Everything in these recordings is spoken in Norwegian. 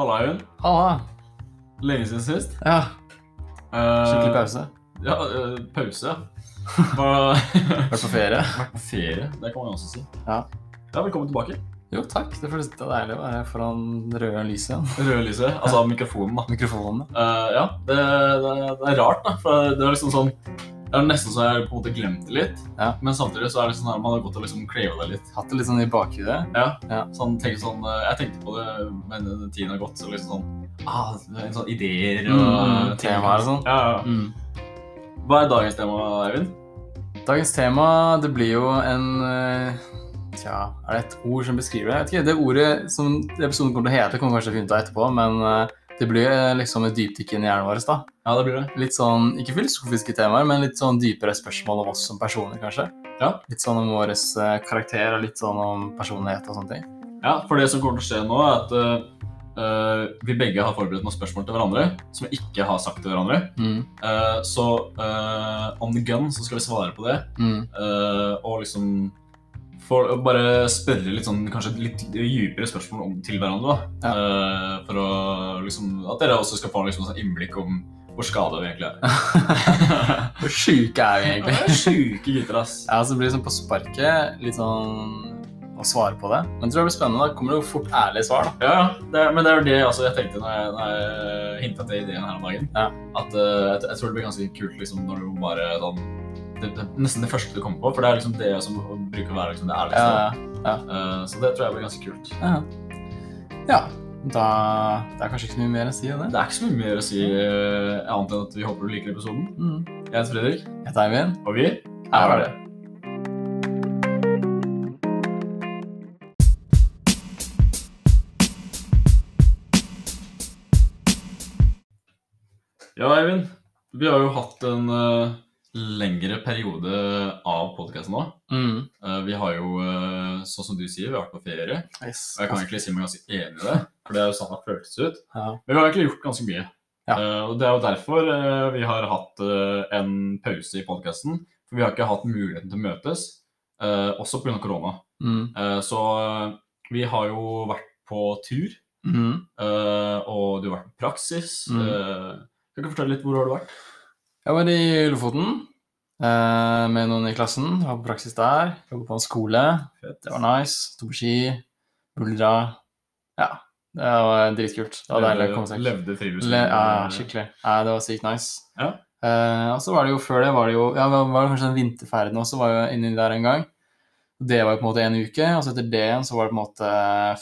Halla, Eivind. Halla. Lenge siden sist. Ja, Eh, skikkelig pause. Ja, uh, pause, ja. Vært på ferie. Vært på ferie, det kan man også si. Ja. Ja, velkommen tilbake. Jo, takk. Det føles deilig å være foran røde lyset. igjen. Røde lyset, altså mikrofonen, da. Mikrofonen. Uh, ja, det, det, det er rart, da. For det er liksom sånn Det er nesten så jeg på en måte glemt det litt. Ja. Men samtidig så er det sånn at man har gått og liksom crava det litt. Hatt det litt sånn i bakhudet. Ja. Ja. Sånn, tenk sånn, eh, jeg tenkte på det, men tiden har gått. Så liksom sånn ah, en sånn ideer og Mm, temaer og sånn. Ja, ja. Mm. Hva er dagens tema, Eivind? Dagens tema, det blir jo en eh, Tja, er det et ord som beskriver det? Jeg vet ikke, Det ordet som episoden kommer til å hete, kommer kanskje finne ut av etterpå, men eh, det blir liksom et dypdykk inn i hjernen vår. da. Ja, det blir det. Litt sånn, ikke filosofiske temaer, men litt sånn dypere spørsmål om oss som personer, kanskje. Ja. Litt sånn om vår eh, karakter og litt sånn om personlighet og sånne ting. Ja, for det som kommer til å skje nå, er at eh, vi begge har forberedt noen spørsmål til hverandre som vi ikke har sagt til hverandre. Mm. Uh, så uh, on the gun så skal vi svare på det, Mm. og liksom for å bare spørre litt sånn, kanskje litt dypere spørsmål om, til hverandre. da. Eh, for å liksom, at dere også skal få liksom, sånn innblikk om hvor skada vi egentlig er. Hvor sjuke er vi egentlig? Sjuke gutter, ass. Ja, så blir det sånn på sparket litt sånn å svare på det. Men jeg tror det blir spennende. Da kommer det jo fort ærlige svar, da. Ja, ja. Det, men det er det altså, jeg tenkte når jeg, når jeg hinta til ideen her om dagen. Ja. At uh, jeg, jeg tror det blir ganske kult liksom, når du bare sånn det, det, Nesten det første du kommer på, for det er liksom det som bruker å være liksom, det ærligste. Ja, Eh, så det tror jeg blir ganske kult. ja. ja. Da Det er kanskje ikke så mye mer å si enn det. Det er ikke så mye mer å si uh, annet enn at vi håper du liker episoden. Mm. Jeg heter Fredrik, Jeg heter Eivind. og vi Er ferdige. Ja, Eivind. Vi har jo hatt en eh, lengre periode av podkasten nå. Mm. Uh, vi har jo, uh, sånn som du sier, vi har vært på ferie. Yes. Og jeg kan egentlig si meg ganske enig i det, for det er jo sånn det føltes ut. Ja. Men vi har egentlig gjort ganske mye. Ja. Uh, og det er jo derfor vi har hatt en pause i podkasten. For vi har ikke hatt muligheten til å møtes, også pga. korona. Mm. Så vi har jo vært på tur, Mm. og du har vært på praksis. Mm. Kan du fortelle litt hvor har du vært? Jeg var i Lofoten eh, med noen i klassen. Var på praksis der. Jobba på en skole. Det var nice. Sto på ski. Buldra. Ja. Det var dritkult. Det var deilig å komme seg Levde friluftslivet? Le ja, skikkelig. Ja, det var sykt nice. Ja. Eh, og så var det jo før det var det jo Ja, var det kanskje den vinterferden også, så var jo inni der en gang. Det var jo på en måte en uke, og så etter det igjen så var det på en måte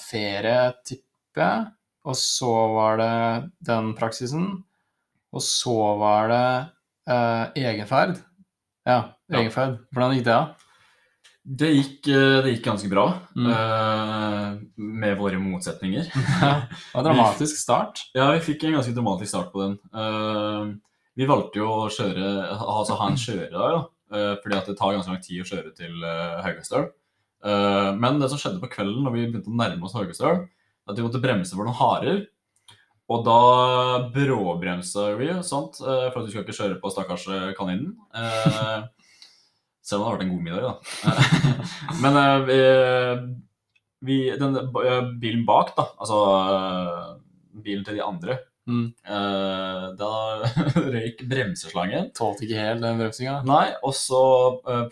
ferie, tipper jeg. Og så var det den praksisen. Og så var det eh, egenferd. Ja, egenferd. Hvordan gikk det, da? Det gikk, eh, det gikk ganske bra, Mm. uh, med våre motsetninger. Det var en dramatisk start. Ja, vi fikk en ganske dramatisk start på den. Uh, vi valgte jo å kjøre, altså ha en kjøredag, da, fordi at det tar ganske lang tid å kjøre til uh, Haugastøl. Men det som skjedde på kvelden når vi begynte å nærme oss Haugastøl, at vi måtte bremse for noen harer. Og da bråbremsa vi, sant, eh, for at du skal ikke kjøre på stakkars eh, kaninen. Eh, selv om det har vært en god middag, da. Men vi, vi, den bilen bak, da, altså bilen til de andre, Mm. da røyk bremseslangen. Tålte ikke helt den bremsinga. Nei, og så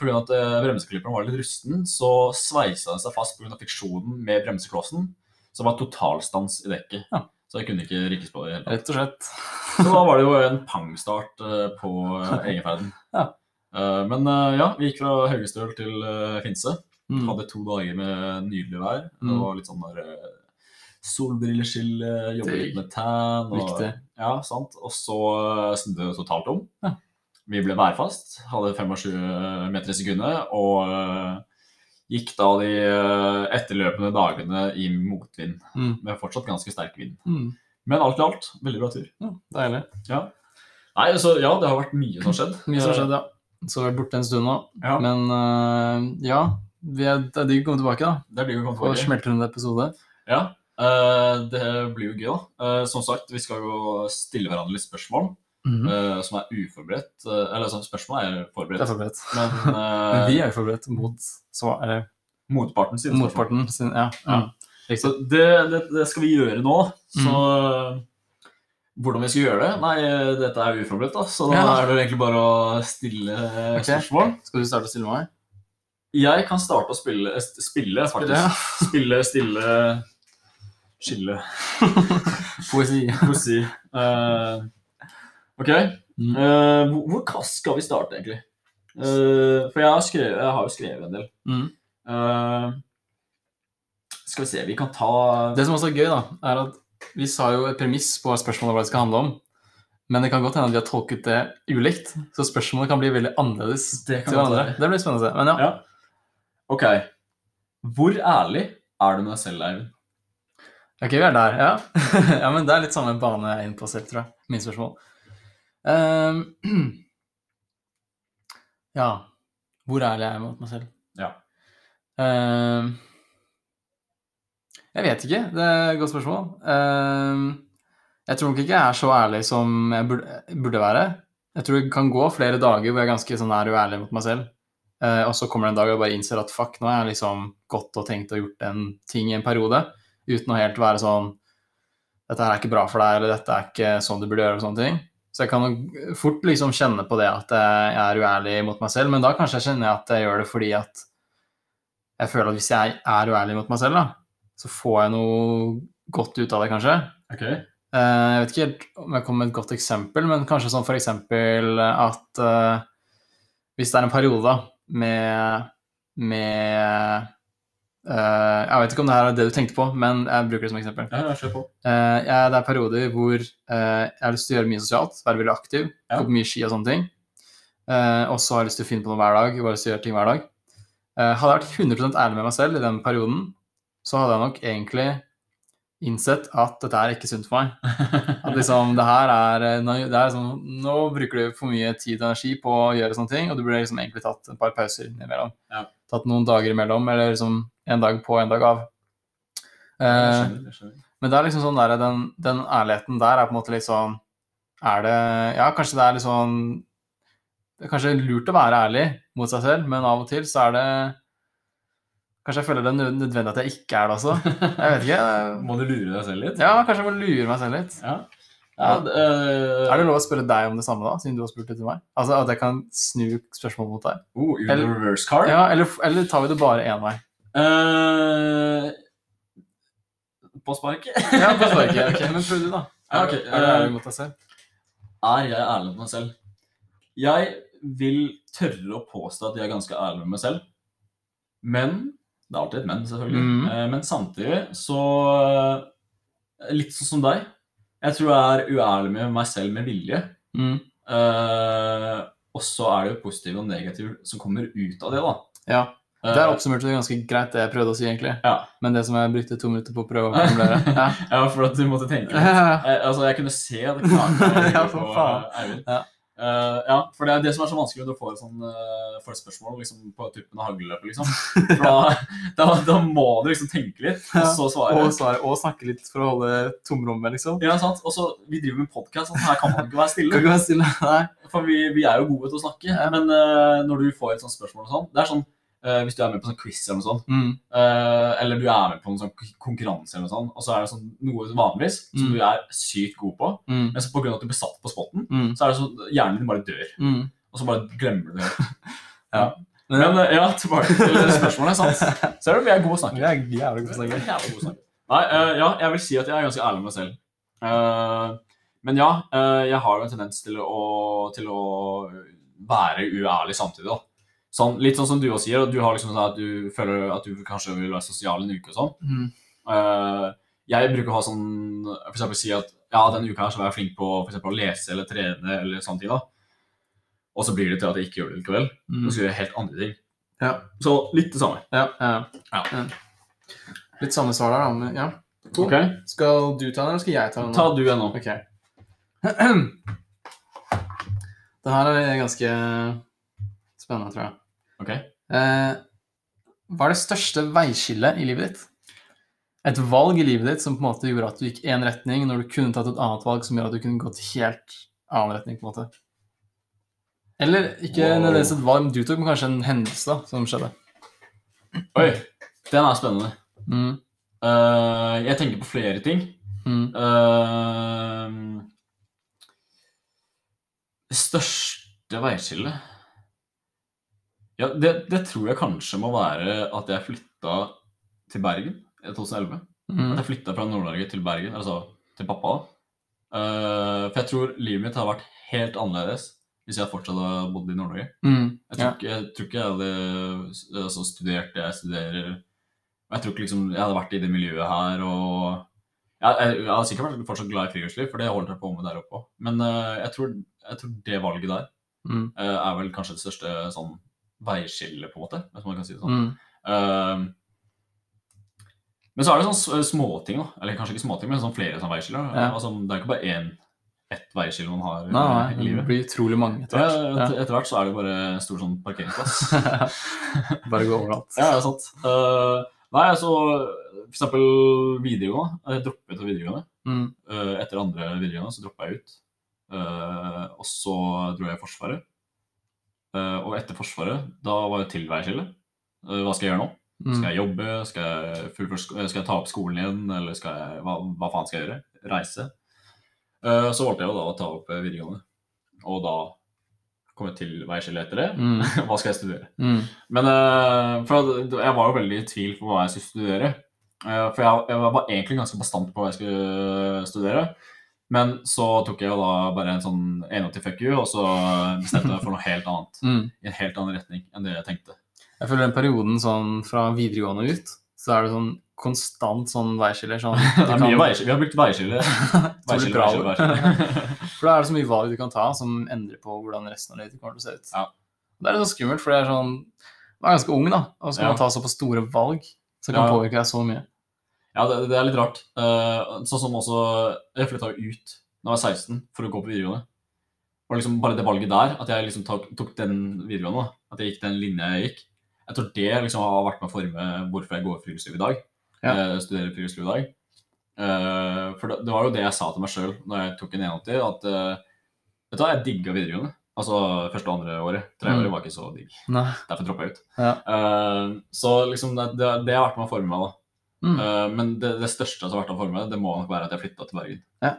pga. at bremseklipperen var litt rusten, så sveisa den seg fast pga. friksjonen med bremseklossen. som var totalstans i dekket. Ja. Så jeg kunne ikke rikkes på i hele tatt. Rett og slett. Så da var det jo en pangstart eh, på eh, egenferden. Ja. Eh, men ja, vi gikk fra Haugestøl til Finse. Mm. Hadde to dager med nydelig vær. Mm. Det var litt sånn der solbrilleskille, jobbe litt med tan. Og, Viktig. ja, sant. Og så snudde det totalt om. Ja. Vi ble værfast, hadde 25 meter i sekundet, og gikk da de eh, etterløpende dagene i motvind. Mm. Med fortsatt ganske sterk vind. Mm. Men alt i alt, veldig bra tur. Ja, deilig. Nei, så ja, det har vært mye som har skjedd. Mye som har skjedd, ja. Så vi er borte en stund nå. Ja, Men uh, ja, vi er, det er digg å komme tilbake, da. det er digg å komme Og tilbake. smelte rundt episode. Ja, Uh, det blir jo gøy, da. Uh, som sagt, vi skal jo stille hverandre litt spørsmål Mhm. uh, som er uforberedt. Uh, eller altså, spørsmål er Det er forberedt, Men, men Men vi er jo forberedt mot svar, eller motparten sin. motparten sin Ja. Ja. Mm. Så det, det, det skal vi gjøre nå. Så hvordan vi skal gjøre det? Nei, dette er uforberedt, da. Så da Ja. er det egentlig bare å stille okay. spørsmål. Skal du starte å stille meg? Jeg kan starte å spille, spille faktisk. spille ja. Spille, stille, skille. Poesi. Poesi. Eh, ok. Mm. Uh, hvor, hvor skal vi starte, egentlig? Uh, for jeg har, skrevet, jeg har jo skrevet en del. Mm. Uh, skal vi se, vi kan ta Det som også er gøy, da, er at vi sa jo et premiss på spørsmålet hva det skal handle om. Men det kan godt hende at vi har tolket det ulikt, så spørsmålet kan bli veldig annerledes. Det kan til hverandre. Det blir spennende. Men ja. Ja. Ok. Hvor ærlig er du med deg selv, Eivind? Ok, vi er der. Ja. ja, men det er litt samme bane jeg er inne på selv, tror jeg. Min spørsmål. Ehm, ja. Hvor ærlig er jeg mot meg selv? Ja. Ehm, jeg vet ikke. Det er et godt spørsmål. Ehm, jeg tror nok ikke jeg er så ærlig som jeg burde, burde være. Jeg tror det kan gå flere dager hvor jeg er ganske sånn er uærlig mot meg selv. Uh, og så kommer det en dag og jeg bare innser at fuck, nå har jeg liksom gått og tenkt og gjort en ting i en periode uten å helt være sånn Dette her er ikke bra for deg, eller dette er ikke sånn du burde gjøre, og sånne ting. Så jeg kan fort liksom kjenne på det at jeg er uærlig mot meg selv, men da kanskje jeg kjenner at jeg gjør det fordi at jeg føler at hvis jeg er uærlig mot meg selv, da, så får jeg noe godt ut av det, kanskje. Ok. Eh, Jeg vet ikke helt om jeg kommer med et godt eksempel, men kanskje sånn for eksempel at eh, hvis det er en periode med, med Jeg vet ikke om det her er det du tenkte på, men jeg bruker det som eksempel. Ja, jeg på. Eh, jeg, det er perioder hvor eh, jeg har lyst til å gjøre mye sosialt, være veldig aktiv, Ja. gå på mye ski og sånne ting. Eh, og så har jeg lyst til å finne på noe hver dag, bare lyst til å gjøre ting hver dag. Eh, hadde jeg vært 100% ærlig med meg selv i den perioden, så hadde jeg nok egentlig innsett at dette er ikke sunt for meg. At liksom, det her er, eh, det er liksom, Nå bruker du for mye tid og energi på å gjøre sånne ting, og du burde liksom egentlig tatt et par pauser innimellom. Ja. Tatt noen dager imellom, eller liksom en dag på, en dag av. Eh, men det er liksom sånn der, den, den ærligheten der er på en måte litt sånn Er det Ja, kanskje det er litt sånn Det er kanskje lurt å være ærlig mot seg selv, men av og til så er det Kanskje jeg føler det er nødvendig at jeg ikke er det også. Jeg vet ikke. Må du lure deg selv litt? Ja, kanskje jeg må lure meg selv litt. Ja. ja det, eh, Er det lov å spørre deg om det samme, da, siden du har spurt det til meg? Altså At jeg kan snu spørsmålet mot deg? oh, Eller- reverse card? Ja, eller, eller tar vi det bare én vei? Eh, på sparket? Ja, på sparket. Ok, men prøv du, da. Ja, okay, Er, er du ærlig mot deg selv? Er jeg ærlig mot meg selv? Jeg vil tørre å påstå at jeg er ganske ærlig med meg selv. Men Det er alltid et men, selvfølgelig. Mm Eh, Men samtidig så eh, Litt sånn som deg. Jeg tror jeg er uærlig med meg selv med vilje. Mm. Uh, og så er det jo positive og negative som kommer ut av det, da. Ja. Eh, Der oppsummerte du ganske greit det jeg prøvde å si, egentlig. Ja. Men det som jeg brukte to minutter på å prøve å formulere. Ja. ja, for at du måtte tenke litt. Ja. Eh, altså, jeg kunne se det klart Ja, for faen. eh, Eivind. Ja. Uh, ja, for det er det som er så vanskelig når du får sånn, uh, får et spørsmål liksom, på tuppen av hagleløpet, liksom. Da, da, da må du liksom tenke litt, og så svare. Og, svare, og snakke litt for å holde tomrommet, liksom. Ja, sant? Og så, Vi driver med podkast, sånn, her kan man ikke være Kan stille. ikke være stille. Nei. For vi, vi er jo gode til å snakke. Men uh, når du får et sånt spørsmål og sånn Det er sånn eh, hvis du er med på sånn quiz eller noe sånt, Mm. uh, eller du er med på en sånn konkurranse eller noe sånt, og så er det sånn noe vanligvis som Mm. du er sykt god på, Mm. men så av at du blir satt på spotten, Mm. så er det sånn hjernen din bare dør. Mm. Og så bare glemmer du det. Ja. Men eh, ja, tilbake til spørsmålet. sant? Ser du, vi er gode snakke. Vi er jævlig gode på å Vi er snakke. jævlig gode snakke. Nei, uh, ja, jeg vil si at jeg er ganske ærlig med meg selv. Men ja, jeg har jo en tendens til å, til å være uærlig samtidig. da. Sånn, litt sånn som du også sier, at du har liksom sånn at du føler at du kanskje vil være sosial en uke og sånn. Mm. Uh, jeg bruker å ha sånn For eksempel si at ja, denne uka her så var jeg flink på for eksempel, å lese eller trene eller sånne ting. da. Og så blir det til at jeg ikke gjør det likevel. Mm. Og så gjør jeg helt andre ting. Ja. Så litt det samme. Ja, ja. Ja. Litt samme svar der, da. Men, ja. Cool. Ok, Skal du ta den, eller skal jeg ta den? nå? Ta du den nå. Ok. Det her er ganske spennende, tror jeg. Ok. Eh, hva er det største veiskillet i livet ditt? Et valg i livet ditt som på en måte gjorde at du gikk én retning, når du kunne tatt et annet valg som gjorde at du kunne gått helt annen retning. på en måte. Eller ikke Wow. nødvendigvis et valg du tok, men kanskje en hendelse da, som skjedde. Oi, den er spennende. Mm. Uh, jeg tenker på flere ting. Mm. Uh, det største veiskillet Ja, det, det tror jeg kanskje må være at jeg flytta til Bergen i 2011. Mm. At jeg flytta fra Nord-Norge til Bergen, altså til pappa. Uh, for jeg tror livet mitt hadde vært helt annerledes hvis jeg fortsatt hadde bodd i Nord-Norge. Mm. Jeg, Ja. jeg tror ikke jeg hadde altså, studert det jeg studerer. Jeg tror ikke liksom, jeg hadde vært i det miljøet her. og Jeg, jeg, jeg hadde sikkert vært fortsatt glad i friluftsliv, for det holdt jeg på med der oppe òg. Men uh, jeg, tror, jeg tror det valget der Mm. uh, er vel kanskje det største sånn veiskillet, på en måte. Hvis man kan si det sånn. Mm. Uh, men så er det sånn s- småting, da. Eller kanskje ikke småting, men sånn flere sånn veiskiller. Ja. Altså, det er ikke bare én, ett veiskille man har Nei, nei, i det blir utrolig mange etter Ja, hvert. etter, hvert så er det bare en stor sånn parkeringsplass. Bare gå overalt. Ja, det er sant. Uh, nei, altså for eksempel videregående. Jeg droppet av videregående. Mm. Uh, etter andre videregående så droppa jeg ut. Uh, og så dro jeg i Forsvaret. Eh, og etter Forsvaret, da var jeg til veiskille. Eh, hva skal jeg gjøre nå? Mm. Skal jeg jobbe? Skal jeg, fullføre skal jeg ta opp skolen igjen? Eller skal jeg, hva, hva faen skal jeg gjøre? Reise? Eh, så valgte jeg jo da å ta opp eh, videregående. Og da kom jeg til veiskillet etter det. Mm. hva skal jeg studere? Mm. Men eh, for jeg var jo veldig i tvil på hva jeg skulle studere. Eh, for jeg, jeg var egentlig ganske bastant på hva jeg skulle studere. Men så tok jeg jo da bare en sånn 81 fuck you, og så bestemte jeg for noe helt annet. Mm. I en helt annen retning enn det jeg tenkte. Jeg føler den perioden sånn fra videregående ut, så er det sånn konstant sånn veiskiller. Sånn, Det er mye kan- veiskille. Vi har brukt veiskille. veiskiller, veiskiller, bra veiskille, ord. veiskille. For da er det så mye valg du kan ta som endrer på hvordan resten av livet kommer til å se ut. Ja. Det er litt så skummelt, for det er sånn Man er ganske ung, da, og skal Ja. man ta såpass store valg så kan Ja. påvirke deg så mye. Ja, det, det er litt rart. Uh, sånn som også Jeg flytta jo ut da jeg var 16 for å gå på videregående. Og liksom bare det valget der, at jeg liksom tok, tok den videregående, da, at jeg gikk den linja jeg gikk, jeg tror det liksom har vært med å forme hvorfor jeg går friluftsliv i dag. Ja. Uh, studerer friluftsliv i dag. Uh, for det, det var jo det jeg sa til meg sjøl når jeg tok en 81, at vet du hva, jeg digga videregående. Altså første og andre året. Tre Mm. var ikke så digg. Nei. Derfor droppa jeg ut. Ja. Så liksom det, det, det har vært med å forme meg, da. Mm. Uh, men det, det største som har vært av formue, det må nok være at jeg flytta til Bergen. Ja,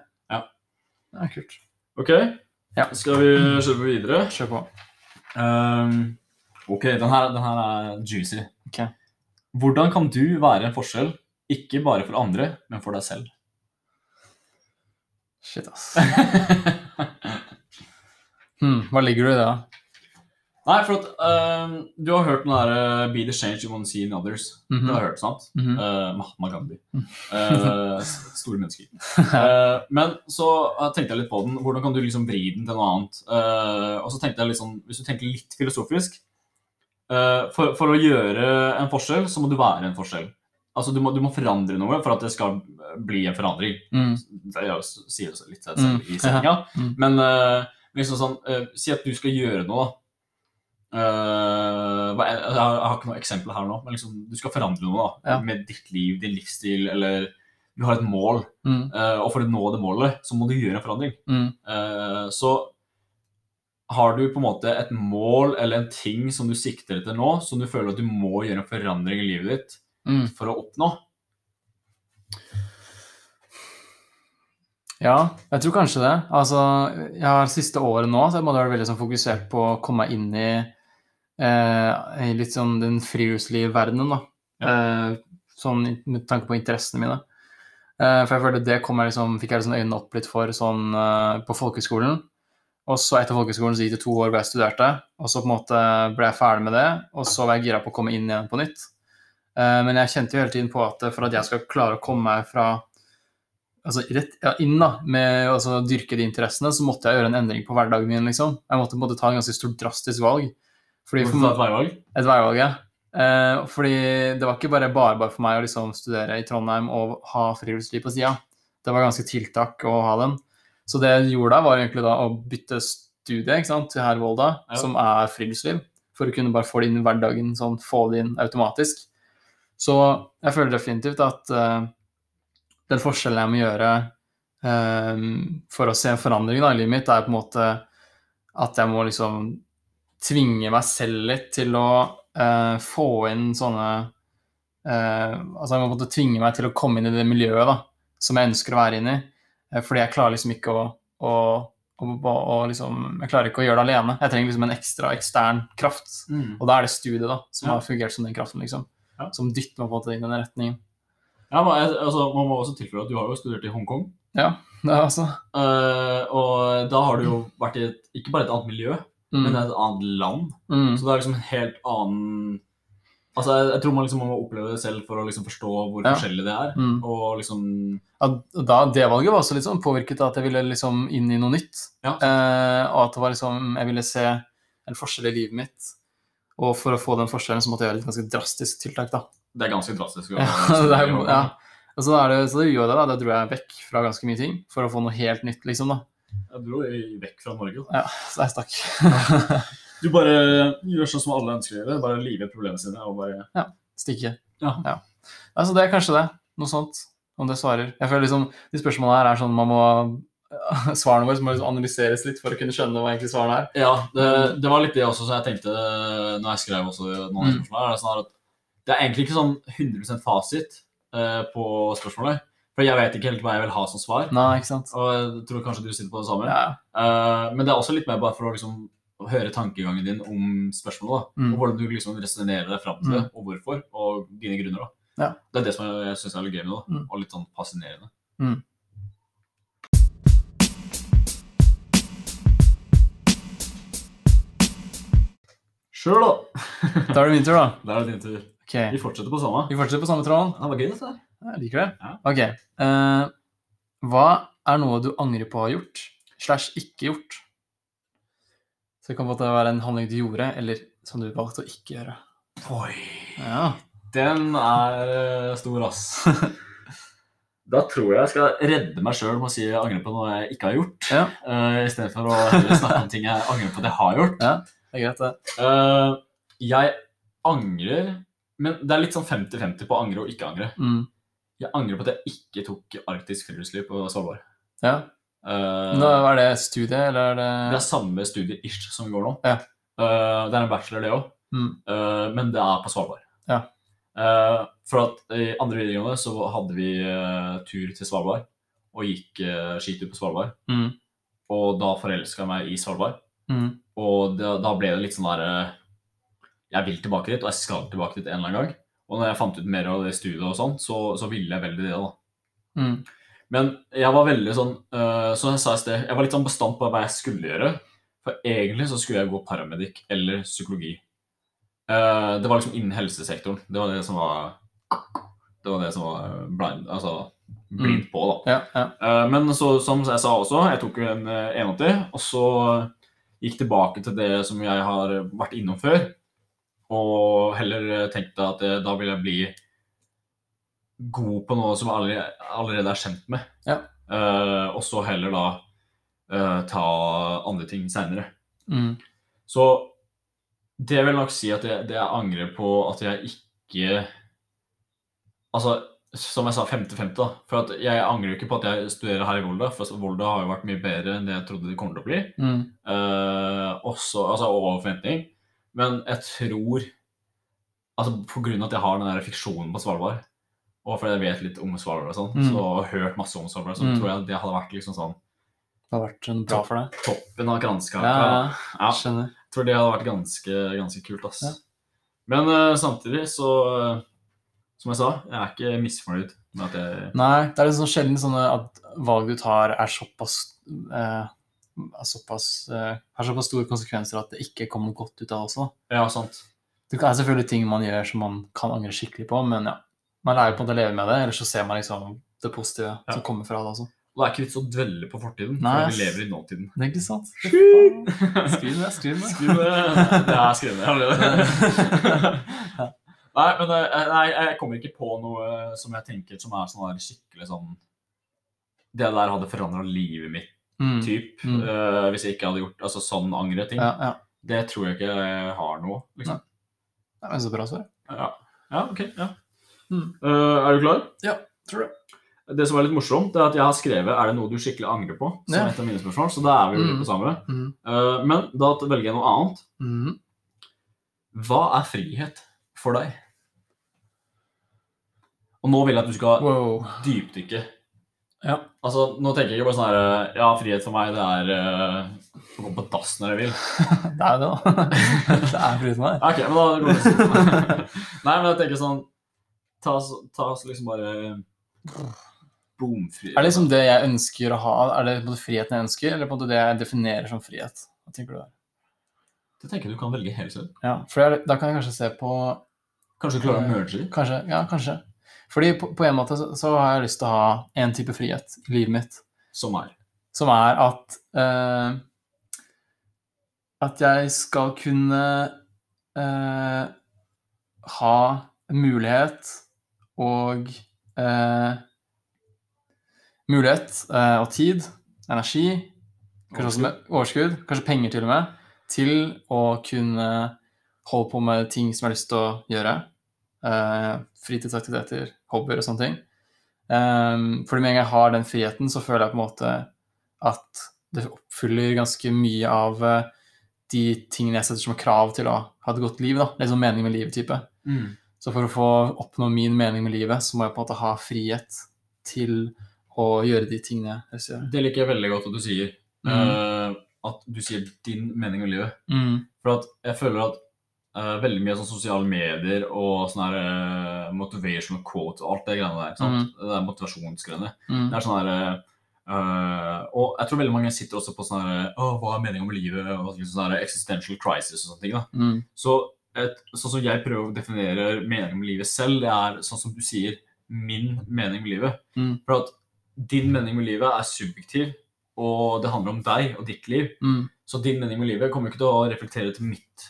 Det er kult. Ok, Ja. skal vi kjøre på videre? Kjør på. Um, ok, den her, den her er juicy. Okay. Hvordan kan du være en forskjell, ikke bare for andre, men for deg selv? Shit, ass. Hmm, hva ligger du i det, da? Nei, for at uh, du har hørt den der uh, Be the change you want to see in others. Mhm. Det har hørt, sant? Mhm. Uh, Mahatma Gandhi. Uh, store mennesker. Men så tenkte jeg litt på den. Hvordan kan du liksom vri den til noe annet? Og så tenkte jeg liksom, Hvis du tenker litt filosofisk for, for å gjøre en forskjell, så må du være en forskjell. Altså Du må, du må forandre noe for at det skal bli en forandring. Mm. Det er sier det litt selv Mm, i setninga. Mm. Men liksom sånn Si at du skal gjøre noe, da. Uh, jeg, har, jeg har ikke noe eksempel her nå, men liksom, du skal forandre noe da, Ja. med ditt liv, din livsstil, eller du har et mål. Mm. uh, og for å nå det målet, så må du gjøre en forandring. Mm. Uh, så har du på en måte et mål eller en ting som du sikter etter nå, som du føler at du må gjøre en forandring i livet ditt Mm. for å oppnå. Ja, jeg tror kanskje det. Altså, jeg har siste året nå så jeg måtte være veldig sånn fokusert på å komme meg inn i, eh, litt sånn den friluftslige verdenen, da. Eh, sånn med tanke på interessene mine. Eh, for jeg følte det kom jeg liksom, fikk jeg liksom øynene opp litt for sånn eh, på folkehøgskolen. Og så etter folkehøgskolen så gikk det to år hvor jeg studerte, og så på en måte ble jeg ferdig med det, og så var jeg gira på å komme inn igjen på nytt. Eh, men jeg kjente jo hele tiden på at for at jeg skal klare å komme meg fra altså rett ja, inn da, med å altså, dyrke de interessene, så måtte jeg gjøre en endring på hverdagen min, liksom. Jeg måtte på en måte ta en ganske stort drastisk valg. Fordi for, et veivalg? et veivalg, ja. Eh, fordi det var ikke bare bare, bare for meg å liksom studere i Trondheim og ha friluftsliv på sida. Det var ganske tiltak å ha den. Så det jeg gjorde da, var egentlig da å bytte studie ikke sant, til her Volda, Ja. som er friluftsliv, for å kunne bare få det inn i hverdagen, sånn, få det inn automatisk. Så jeg føler definitivt at eh, den forskjellen jeg må gjøre eh, for å se en forandring da, i livet mitt, er på en måte at jeg må liksom tvinge meg selv litt til å uh, få inn sånne uh, Altså en måtte tvinge meg til å komme inn i det miljøet da, som jeg ønsker å være inn i. Uh, fordi jeg klarer liksom ikke å, å, å, å liksom, Jeg klarer ikke å gjøre det alene. Jeg trenger liksom en ekstra ekstern kraft. Og da er det studiet da, som Ja. har fungert som den kraften, liksom. Ja. Som dytter meg på en måte inn i den retningen. Ja, men, jeg- altså, Man må også tilføye at du har jo studert i Hongkong. Ja, det er altså også. og da har du jo vært i et, ikke bare et annet miljø, mm. men et annet land. Mm. Så det er liksom en helt annen Altså, jeg, jeg tror man liksom må oppleve det selv for å liksom forstå hvor Ja. forskjellig det er. Mm. Og liksom Ja, da, det valget var også litt sånn påvirket av at jeg ville liksom inn i noe nytt. Ja. Eh, og at det var liksom, jeg ville se en forskjell i livet mitt. Og for å få den forskjellen så måtte jeg gjøre et ganske drastisk tiltak. da. Det er ganske drastisk. Ja, det er, ja. Og så, er det, så det gjorde jeg da, da dro jeg vekk fra ganske mye ting for å få noe helt nytt. liksom da. Jeg dro i- vekk fra Norge. Da. Ja, så jeg stakk. Du bare gjør sånn som alle ønsker å gjøre. Bare live problemene sine og bare Stikke. Ja. Altså, det er kanskje det. Noe sånt. Om det svarer. Jeg føler liksom, De spørsmålene her er sånn man må Svarene våre må liksom analyseres litt for å kunne skjønne hva egentlig svarene er. Ja, det, det var litt det også som jeg tenkte når jeg skrev også noen av Mm. spørsmålene. er sånn at Det er egentlig ikke sånn 100 fasit eh, på spørsmålet. For jeg vet ikke helt hva jeg vil ha som svar. Nei, ikke sant? Og jeg tror kanskje du sitter på det samme. Ja. Uh, men det er også litt mer bare for å liksom høre tankegangen din om spørsmålet. da. Mm. Og hvordan du liksom resonnerer deg fram til det, og hvorfor, og dine grunner. da. Ja. Det er det som jeg, jeg syns er litt gøy med det. Mm. og litt sånn fascinerende. Mm. Sjøl, da. Da er det min tur, da. Da er det din tur. Okay. Vi fortsetter på samme. Vi fortsetter på samme tråden. Det var gøy, dette her. Jeg liker det. Ok. eh, hva er noe du angrer på å ha gjort, slash ikke gjort? Så det kan både være en handling du gjorde, eller som du valgte å ikke gjøre. Oi. Ja. Den er eh, stor, ass. Da tror jeg jeg skal redde meg sjøl med å si jeg angrer på noe jeg ikke har gjort. Ja. Uh, I stedet for å heller snakke om ting jeg angrer på at jeg har gjort. ja. Det er greit, det. Uh, jeg angrer Men det er litt sånn 50-50 på å angre og ikke angre. Mm. Jeg angrer på at jeg ikke tok arktisk friluftsliv på Svalbard. Ja. Uh, Nå, er det studie, eller er det det er samme studie-ish som går nå. Ja. Uh, det er en bachelor, det òg, Mm. men det er på Svalbard. Ja. Eh, for at i andre videregående så hadde vi eh, tur til Svalbard, og gikk uh, skitur på Svalbard. Mm. Og da forelska jeg meg i Svalbard. Mm. Og det, da ble det litt sånn der eh, Jeg vil tilbake dit, og jeg skal tilbake dit en eller annen gang. Og når jeg fant ut mer av det studiet, og sånt, så, så ville jeg veldig det. da. Mm. Men jeg var veldig sånn uh, Som jeg sa i sted, jeg var litt sånn bestand på hva jeg skulle gjøre. For egentlig så skulle jeg gå paramedic eller psykologi. Uh, det var liksom innen helsesektoren. Det var det som var Det var det som var blind, altså blindt på, da. Ja, ja. Eh, men så, som jeg sa også, jeg tok en uh, 81, og så gikk tilbake til det som jeg har vært innom før. Og heller eh, tenkte at eh, da vil jeg bli god på noe som jeg allerede, allerede er kjent med. Ja. Uh, og så heller da uh, ta andre ting seinere. Mm. Så det vil nok si at jeg, det jeg angrer på at jeg ikke Altså, som jeg sa, 50-50, da. For at jeg angrer jo ikke på at jeg studerer her i Volda, for Volda har jo vært mye bedre enn det jeg trodde det kommer til å bli. Mm. Uh, også, altså over forventning. Men jeg tror Altså av at jeg har den der fiksjonen på Svalbard, og fordi jeg vet litt om Svalbard og sånn, Mm. så har hørt masse om Svalbard, så Mm. tror jeg det hadde vært liksom sånn Det hadde vært en bra for deg. toppen av kransekaka. Ja, ja, skjønner. Jeg tror det hadde vært ganske, ganske kult, ass. Ja. Men uh, samtidig så uh, Som jeg sa, jeg er ikke misfornøyd med at jeg Nei, det er liksom sjelden sånne at valg du tar, er såpass er såpass, eh, har såpass store konsekvenser at det ikke kommer noe godt ut av det også. Ja, sant. Det er selvfølgelig ting man gjør som man kan angre skikkelig på, men ja, man lærer på å leve med det, eller så ser man liksom det positive Ja. som kommer fra det også. Og det er ikke vits å dvelle på fortiden, Nei, for vi lever i nåtiden. Det er ikke sant? Skriv det, skriv det. Skriv det. Det er skrevet allerede. Nei, men eh, nei, jeg kommer ikke på noe som jeg tenker som er sånn skikkelig sånn Det der hadde forandra livet mitt, Mm. typ. Mm. Uh, hvis jeg ikke hadde gjort altså, sånn angre-ting. Ja, ja. Det tror jeg ikke jeg har noe, liksom. Nei, men så bra svar. Ja. ja, ok. Ja. Mm. Uh, er du klar? Ja, tror det. Det som er litt morsomt, det er at jeg har skrevet 'Er det noe du skikkelig angrer på?' som Ja. et av mine spørsmål. Så da er vi jo litt Mm. på samme. Mm. Eh, men da velger jeg noe annet. Mm. Hva er frihet for deg? Og nå vil jeg at du skal Wow. dypdykke. Ja. Altså, nå tenker jeg ikke bare sånn her Ja, frihet for meg, det er uh, å gå på dass når jeg vil. Det er jo det, da. Det er frihet for meg. Ok, men da går det. Nei, men jeg tenker sånn Ta oss, ta oss liksom bare bomfri. Er det liksom det jeg ønsker å ha? Er det på en friheten jeg ønsker, eller på en måte det jeg definerer som frihet? Hva tenker du der? Det tenker jeg du kan velge helt selv. Ja, for da kan jeg kanskje se på Kanskje du klarer å merge de? Kanskje, ja, kanskje. Fordi på, på en måte så, så har jeg lyst til å ha en type frihet i livet mitt, Som er. som er at uh, At jeg skal kunne uh, ha mulighet og uh, Mulighet og tid, energi, kanskje også med overskudd, kanskje penger til og med, til å kunne holde på med ting som jeg har lyst til å gjøre. Eh, fritidsaktiviteter, hobbyer og sånne ting. Um, fordi med en gang jeg har den friheten, så føler jeg på en måte at det oppfyller ganske mye av eh, de tingene jeg setter som krav til å ha et godt liv. da, Litt sånn mening med livet-type. Så for å få oppnå min mening med livet, så må jeg på en måte ha frihet til å gjøre de tingene jeg gjøre. Det liker jeg veldig godt at du sier. Eh, at du sier din mening med livet. Mm. For at jeg føler at eh, veldig mye sånn sosiale medier og sånn her uh, motivational quote og alt det greiene der, sant? det er motivasjonsgreiene, Mm. det er sånn her eh, Og jeg tror veldig mange sitter også på sånn her Å, hva er meningen med livet? Og liksom sånn her existential crisis og sånne ting. da. Mm. Så et, sånn som jeg prøver å definere meningen med livet selv, det er sånn som du sier, min mening med livet. Mm. For at din mening med livet er subjektiv, og det handler om deg og ditt liv. Mm. Så din mening med livet kommer ikke til å reflektere til mitt,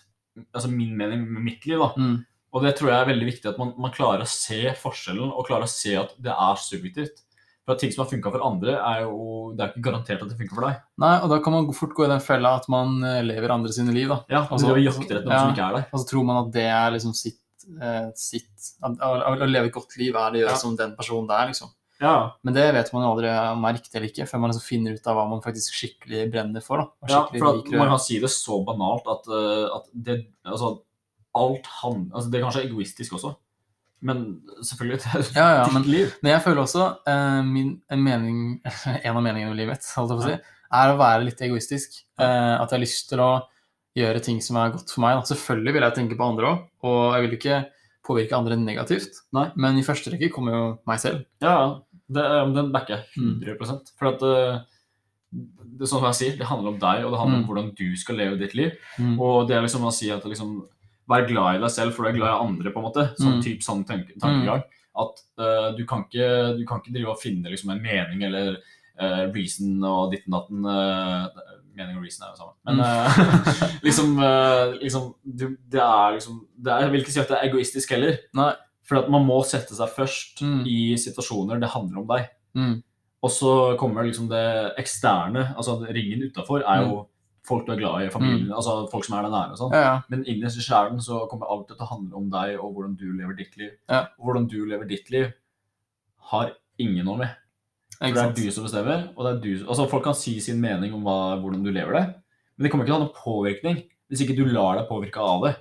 altså min mening med mitt liv. da. Mm. Og det tror jeg er veldig viktig at man, man klarer å se forskjellen, og klarer å se at det er subjektivt. For at ting som har funka for andre, er jo det er ikke garantert at det funker for deg. Nei, og da kan man fort gå i den fella at man eh, lever andre sine liv, da. Ja, Altså, etter noe ja. der. Og så tror man at det er liksom sitt, eh, sitt at, å, leve et godt liv er det å gjøre Ja. som den personen det er, liksom. Ja, Men det vet man jo aldri om er riktig eller ikke, før man liksom finner ut av hva man faktisk skikkelig brenner for. da. Ja for man kan si det så banalt at, eh, at det altså, alt han, altså Det er kanskje egoistisk også, men selvfølgelig det er Ja, ja, ditt men, liv. men jeg føler også uh, min, en, mening, en av meningene med livet å si, er å være litt egoistisk. Uh, at jeg har lyst til å gjøre ting som er godt for meg. Da. Selvfølgelig vil jeg tenke på andre òg, og jeg vil ikke påvirke andre negativt. Nei. Men i første rekke kommer jo meg selv. Ja, ja. Det, den backer jeg 100 For at eh, det sånn som jeg sier, det handler om deg, og det handler Mm. om hvordan du skal leve ditt liv. Mm. Og det er liksom å si at liksom, Vær glad i deg selv, for du er glad i andre, på en måte. Sånn Mm. typ sånn tanke, tankegang. At uh, du, kan ikke, du kan ikke drive og finne liksom, en mening eller uh, reason og ditten datten. eh, mening og reason er jo sammen. Men Mm. eh, liksom, uh, liksom du, Det er liksom det er, Jeg vil ikke si at det er egoistisk heller. Nei. For at man må sette seg først Mm. i situasjoner det handler om deg. Mm. Og så kommer liksom det eksterne, altså ringen utafor, er jo folk du er glad i, familien, altså folk som er deg nære og sånn. Ja, ja. Men innerst i sjelen så kommer alt til å handle om deg og hvordan du lever ditt liv. Ja. Og hvordan du lever ditt liv, har ingen noe med. For det er du som bestemmer. og det er du, altså Folk kan si sin mening om hva, hvordan du lever det, men det kommer ikke til å ha noen påvirkning hvis ikke du lar deg påvirke av det.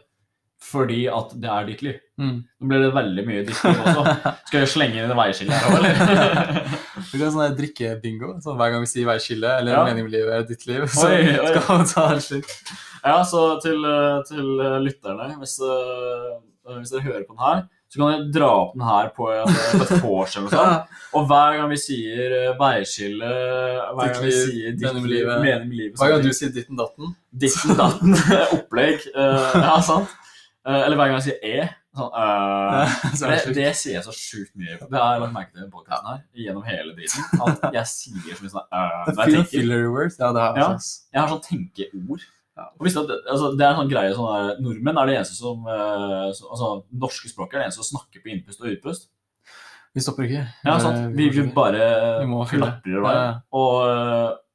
Fordi at det er ditt liv. Mm. Nå ble det veldig mye liv også. Skal jeg slenge inn et veiskille her òg, eller? Vi kan sånn drikkebingo. Sånn hver gang vi sier veiskille eller Ja. mening med livet eller ditt liv, så Oi, oi. skal man ta en slik. Ja, så til, eh, til eh, lytterne, hvis, eh, hvis dere hører på den her, så kan dere dra opp den her på, en, på et vors eller noe sånt. Og hver gang vi sier veiskille, hver gang vi sier ditt mening med liv, livet. mening med livet Hver gang du sier ditten datten. Ditten datten, opplegg. ja, sant? Eller hver gang jeg sier e. Sånn, er det, det sier jeg så sjukt mye på. Det har jeg lagt merke til i podkasten her, gjennom hele driten. At jeg sier så mye sånn eh, når jeg tenker. words. Ja, det har Ja. Jeg har sånn tenkeord. Og visste at, altså, det er en sånn greie sånn der, Nordmenn er det eneste som eh, så, Altså, norske språket er det eneste som snakker på innpust og utpust. Vi stopper ikke. Ja, sant? Vi, vi bare Vi må klapper det bare. Og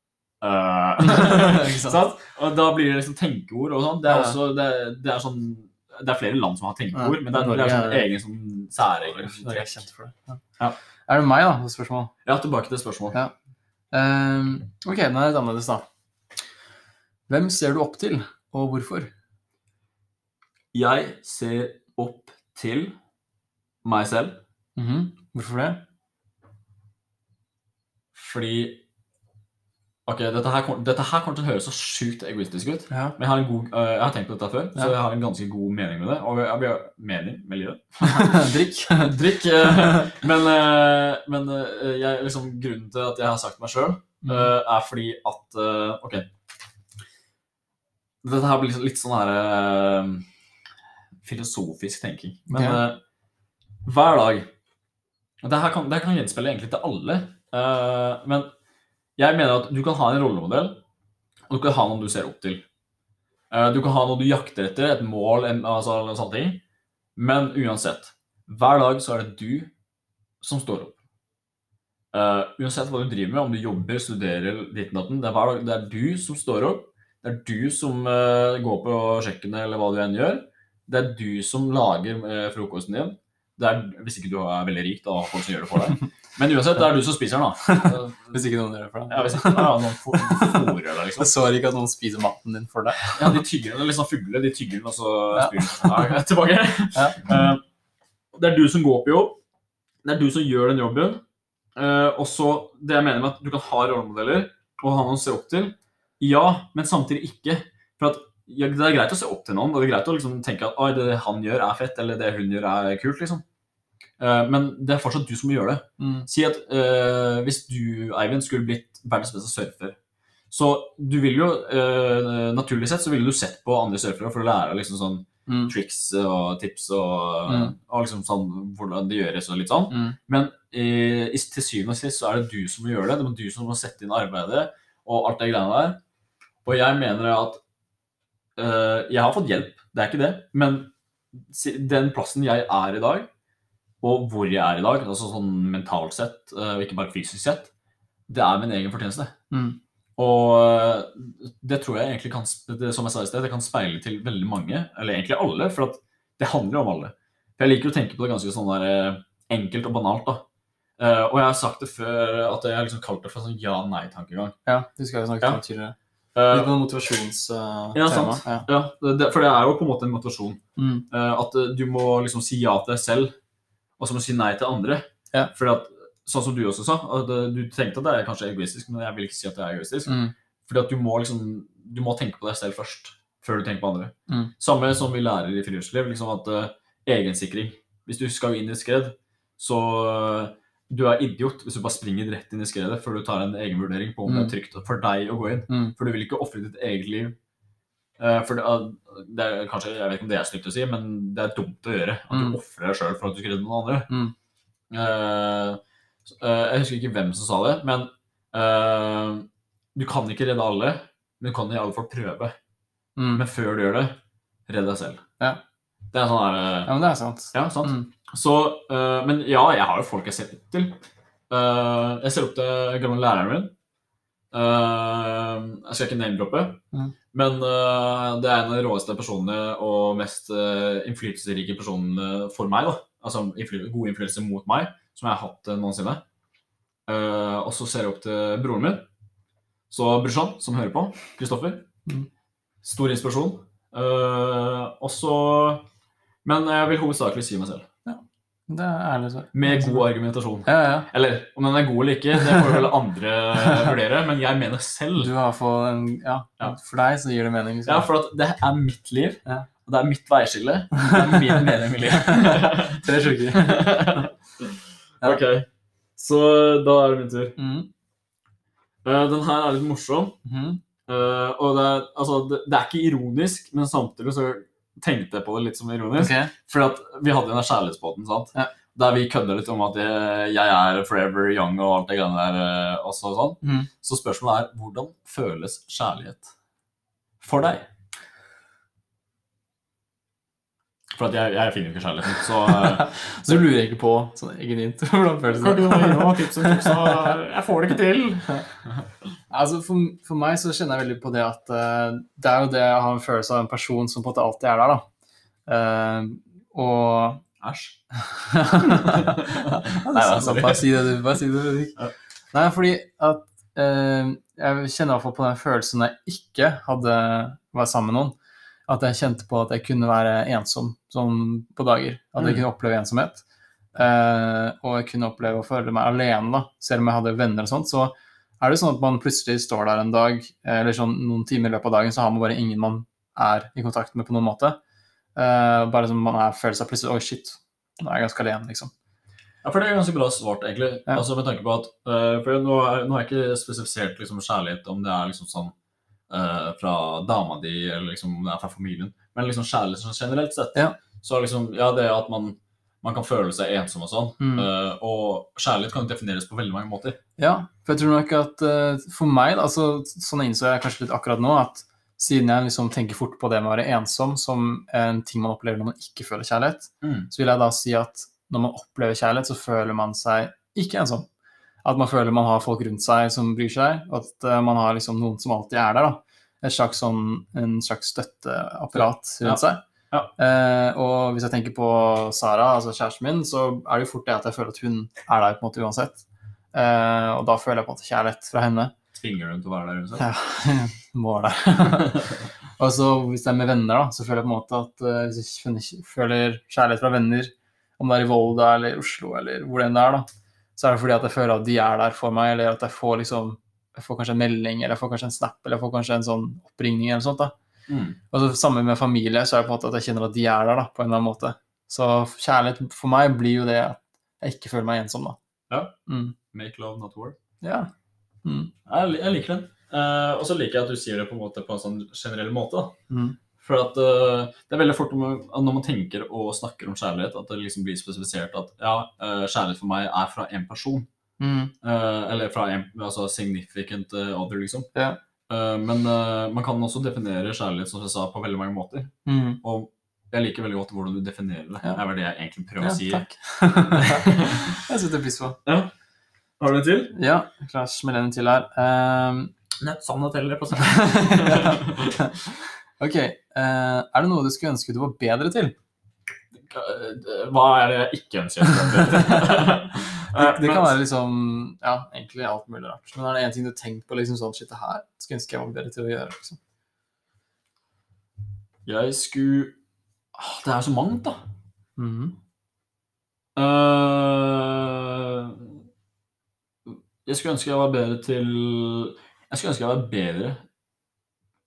øh, sant? Og da blir det liksom tenkeord og sånn. Det er også det, det er sånn det er flere land som har tenkeord, Ja, men det er, det er sånn egen sånn særegen Norge er kjent for det. Ja. Ja. Er det meg, da? det Spørsmål. Ja, tilbake til spørsmålet. Ja. Um, ok, den er litt annerledes, da. Hvem ser du opp til, og hvorfor? Jeg ser opp til meg selv Mhm. Hvorfor det? Fordi Ok, dette her, dette her kommer til å høres så sjukt egoistisk ut. Ja. Men jeg har, en god, uh, jeg har tenkt på dette før, så jeg har en ganske god mening med det. Og jeg blir mening med livet. Drikk. Drikk. Uh, men uh, men jeg, liksom, grunnen til at jeg har sagt meg sjøl, Mm. er fordi at Ok. Dette her blir litt, litt sånn her filosofisk tenking. Men okay. hver dag og Det her kan, det her kan gjenspeile egentlig til alle. men jeg mener at du kan ha en rollemodell, og du kan ha noen du ser opp til. Eh, Du kan ha noe du jakter etter, et mål, en, altså alle sånne ting. Men uansett, hver dag så er det du som står opp. Uh, uansett hva du driver med, om du jobber, studerer, ditt natten, det er hver dag det er du som står opp. Det er du som uh, går på kjøkkenet eller hva du enn gjør. Det er du som lager uh, frokosten din. Det er, hvis ikke du er veldig rik, da folk som gjør det for deg. Men uansett, det er du som spiser den, da. Hvis ikke noen gjør det for deg. Ja, hvis ikke, ja, noen fôrer deg, liksom. Jeg så ikke at noen spiser maten din for deg. Ja, de tygger den. Litt sånn fugle. De tygger den, og så Ja. spyr den ja, tilbake. Ja. Uh, det er du som går på jobb. Det er du som gjør den jobben. Uh, og så det jeg mener med at du kan ha rollemodeller og ha noen å se opp til. Ja, men samtidig ikke. For at ja, Det er greit å se opp til noen, og det er greit å liksom tenke at Oi, det han gjør, er fett, eller det hun gjør, er kult. liksom. Eh, men det er fortsatt du som må gjøre det. Mm. Si at uh, hvis du, Eivind, skulle blitt verdens beste surfer, så du vil jo uh, Naturlig sett så ville du sett på andre surfere for å lære liksom sånn Mm. triks og tips og, Mm. og liksom sånn hvordan det gjøres og litt sånn. Mm. Men i- til syvende og sist så er det du som må gjøre det. Det er du som må sette inn arbeidet og alt det greiene der. Og jeg mener at Jeg har fått hjelp, det er ikke det. Men den plassen jeg er i dag, og hvor jeg er i dag, altså sånn mentalt sett, eh, og ikke bare fysisk sett, det er min egen fortjeneste. Mm. Og eh, det tror jeg egentlig kan, som jeg sa i sted, det kan speile til veldig mange, eller egentlig alle, for at det handler om alle. For jeg liker å tenke på det ganske sånn der eh, enkelt og banalt, da. Og jeg har sagt det før, at jeg har liksom kalt det for en sånn ja-nei-tankegang. Ja, det skal vi snakke Ja. om tidligere. Litt sånn motivasjonstema. Ja, sant. Ja. ja, det, for det er jo på en måte en motivasjon. Mm. At du må liksom si ja til deg selv, og så må du si nei til andre. Ja. For at, sånn som du også sa, at eh, du tenkte at det er kanskje egoistisk, men jeg vil ikke si at det er egoistisk. Mm. Fordi at du må liksom, du må tenke på deg selv først, før du tenker på andre. Mm. Samme som vi lærer i friluftsliv, liksom at uh, egensikring. Hvis du skal inn i et skred, så eh, du er idiot hvis du bare springer rett inn i skredet før du tar en egenvurdering på om det Mm. er trygt for deg å gå inn. Mm. For du vil ikke ofre ditt eget liv. Eh, for det, er- det er kanskje, Jeg vet ikke om det er stygt å si, men det er dumt å gjøre. At Mm. du ofrer deg sjøl for at du skal redde noen andre. Mm. Uh, eh, jeg husker ikke hvem som sa det, men uh, du kan ikke redde alle, men du kan i alle fall prøve. Mm. Men før du gjør det, redd deg selv. Ja. Det er sånn eh, ja, men det er sant. Ja, sant. Mm. Så, eh, men ja, jeg har jo folk jeg ser opp til. Eh, jeg ser opp til gamle læreren min. Eh, jeg skal ikke name-droppe, Mm. Men uh, det er en av de råeste personene og mest uh, innflytelsesrike personene for meg. da. Altså innfly god innflytelse mot meg, som jeg har hatt uh, noensinne. Uh, og så ser jeg opp til broren min. Så brorsan, som hører på, Kristoffer. Mm. Stor inspirasjon. Uh, og så Men jeg vil hovedsakelig si meg selv. Det er ærlig svar. Med god argumentasjon. Ja, ja. Eller om den er god eller ikke, det får vel andre vurdere, men jeg mener selv. Du har fått en Ja, for deg så gir det mening. liksom. Ja, for det er mitt liv, Ja. og det er mitt veiskille. Det er min mening med livet. Tre sjuker. Ok, så da er det min tur. Mm. Uh, den her er litt morsom. Mm. Uh, og det er, altså, det, det er ikke ironisk, men samtidig så tenkte jeg på det litt som ironisk. Okay. For at vi hadde den der kjærlighetsbåten, sant? Ja. der vi kødder litt om at jeg, jeg er forever young og alt det greiene der eh, også og sånn. Mm. Så spørsmålet er hvordan føles kjærlighet for deg? For at jeg, jeg finner jo ikke kjærligheten, så eh, Så du lurer ikke på sånn genuint hvordan føles det? Kan du gi meg tips og triks? da? Jeg får det ikke til. Altså for, for meg så kjenner jeg veldig på det at uh, det er jo det å ha en følelse av en person som på en måte alltid er der, da. Uh, og Æsj. Nei, altså, bare si det, du. Bare si det, du Ja. Nei, fordi at uh, Jeg kjenner i hvert fall på den følelsen når jeg ikke hadde vært sammen med noen. At jeg kjente på at jeg kunne være ensom sånn på dager. At jeg Mm. kunne oppleve ensomhet. og jeg kunne oppleve å føle meg alene, da, selv om jeg hadde venner og sånt, så er det sånn at man plutselig står der en dag, eller sånn noen timer i løpet av dagen, så har man bare ingen man er i kontakt med på noen måte. Uh, bare som man er, føler seg plutselig Oi, shit, nå er jeg ganske alene, liksom. Ja, for det er ganske bra svart, egentlig. Ja. Altså med tanke på at uh, For nå er jeg ikke spesifisert liksom, kjærlighet om det er liksom sånn uh, fra dama di, eller liksom om det er fra familien, men liksom kjærlighet sånn generelt sett. Ja. Så liksom, ja, det at man, man kan føle seg ensom og sånn. Mm. Uh, og kjærlighet kan defineres på veldig mange måter. Ja, for jeg tror nok at uh, for meg, da, altså, sånn innså jeg kanskje litt akkurat nå, at siden jeg liksom tenker fort på det med å være ensom som en ting man opplever når man ikke føler kjærlighet, Mm. så vil jeg da si at når man opplever kjærlighet, så føler man seg ikke ensom. At man føler man har folk rundt seg som bryr seg, og at uh, man har liksom noen som alltid er der. da. Et slags sånn, en slags støtteapparat rundt Ja. seg. Ja. Eh, og hvis jeg tenker på Sara, altså kjæresten min, så er det jo fort det at jeg føler at hun er der på en måte uansett. Eh, og da føler jeg på en måte kjærlighet fra henne. Tvinger hun til å være der? uansett? Ja, må være der. og så hvis det er med venner, da, så føler jeg på en måte at eh, hvis jeg føler- kjærlighet fra venner, om det er i Volda eller Oslo eller hvor det enn er, da, så er det fordi at jeg føler at de er der for meg, eller at jeg får liksom jeg får kanskje en melding, eller jeg får kanskje en snap, eller jeg får kanskje en sånn oppringning eller noe sånt. da. Mm. Og så Sammen med familie, så er det på en måte at jeg kjenner at de er der, da, på en eller annen måte. Så kjærlighet for meg blir jo det at jeg ikke føler meg ensom, da. Ja. Mm. Make love, not war. Ja. Mm. Jeg, jeg liker den. Uh, og så liker jeg at du sier det på en måte på en sånn generell måte. da. Mm. For at uh, det er veldig fort når man, tenker og snakker om kjærlighet, at det liksom blir spesifisert at ja, uh, kjærlighet for meg er fra en person. Mm. Uh, eller fra en altså significant other, liksom. Ja. Eh, men eh, man kan også definere kjærlighet som jeg sa, på veldig mange måter. Mm. Og jeg liker veldig godt hvordan du definerer det. Det er vel det jeg egentlig prøver Ja, å si. takk. jeg setter pris på. Ja. Har du en til? Ja, klar, med en til her. Um... Nett sannhet teller på ok, Uh, er det noe du skulle ønske du var bedre til? Hva er det jeg ikke ønsker? Det, det kan være liksom, ja, egentlig alt mulig rart. Men er det en ting du har tenkt på, liksom sånn, shit, det her skulle ønske jeg var bedre til å gjøre, liksom? Jeg skulle ah, Det er så mangt, da. Mm -hmm. uh, jeg skulle ønske jeg var bedre til Jeg skulle ønske jeg var bedre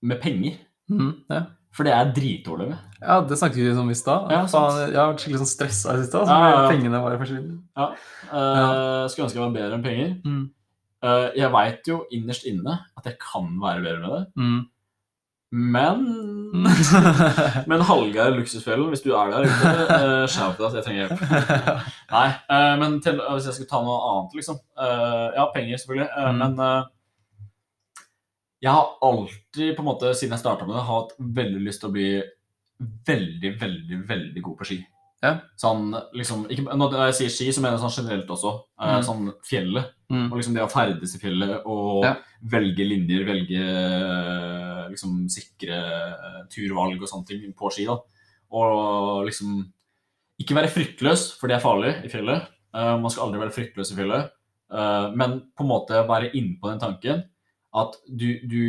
med penger. Mhm, ja. For det er jeg dritdårlig med. ja, det snakket vi om i stad. Ja, jeg har vært skikkelig sånn stressa i siste, så Ja, ja, ja. pengene bare forsvinner. Eh, skulle ønske jeg var bedre enn penger. Mm. Uh, jeg veit jo innerst inne at jeg kan være bedre med det, Mm. men Men Hallgeir Luksusfellen, hvis du er der ute, uh, shout out, jeg trenger hjelp. Nei, uh, men til, hvis jeg skulle ta noe annet, liksom. eh, ja, penger, selvfølgelig. eh, Mm. Men eh, jeg har alltid, på en måte, siden jeg starta med det, hatt veldig lyst til å bli veldig, veldig, veldig god på ski. Ja. Sånn, liksom, ikke, Når jeg sier ski, så mener jeg sånn generelt også. eh, Mm. Sånn fjellet. Mm. Og liksom det å ferdes i fjellet og Ja. velge linjer, velge eh, liksom sikre eh, turvalg og sånne ting på ski. da. Og liksom ikke være fryktløs, for det er farlig i fjellet. Uh, man skal aldri være fryktløs i fjellet. Uh, men på en måte være inne på den tanken at du, du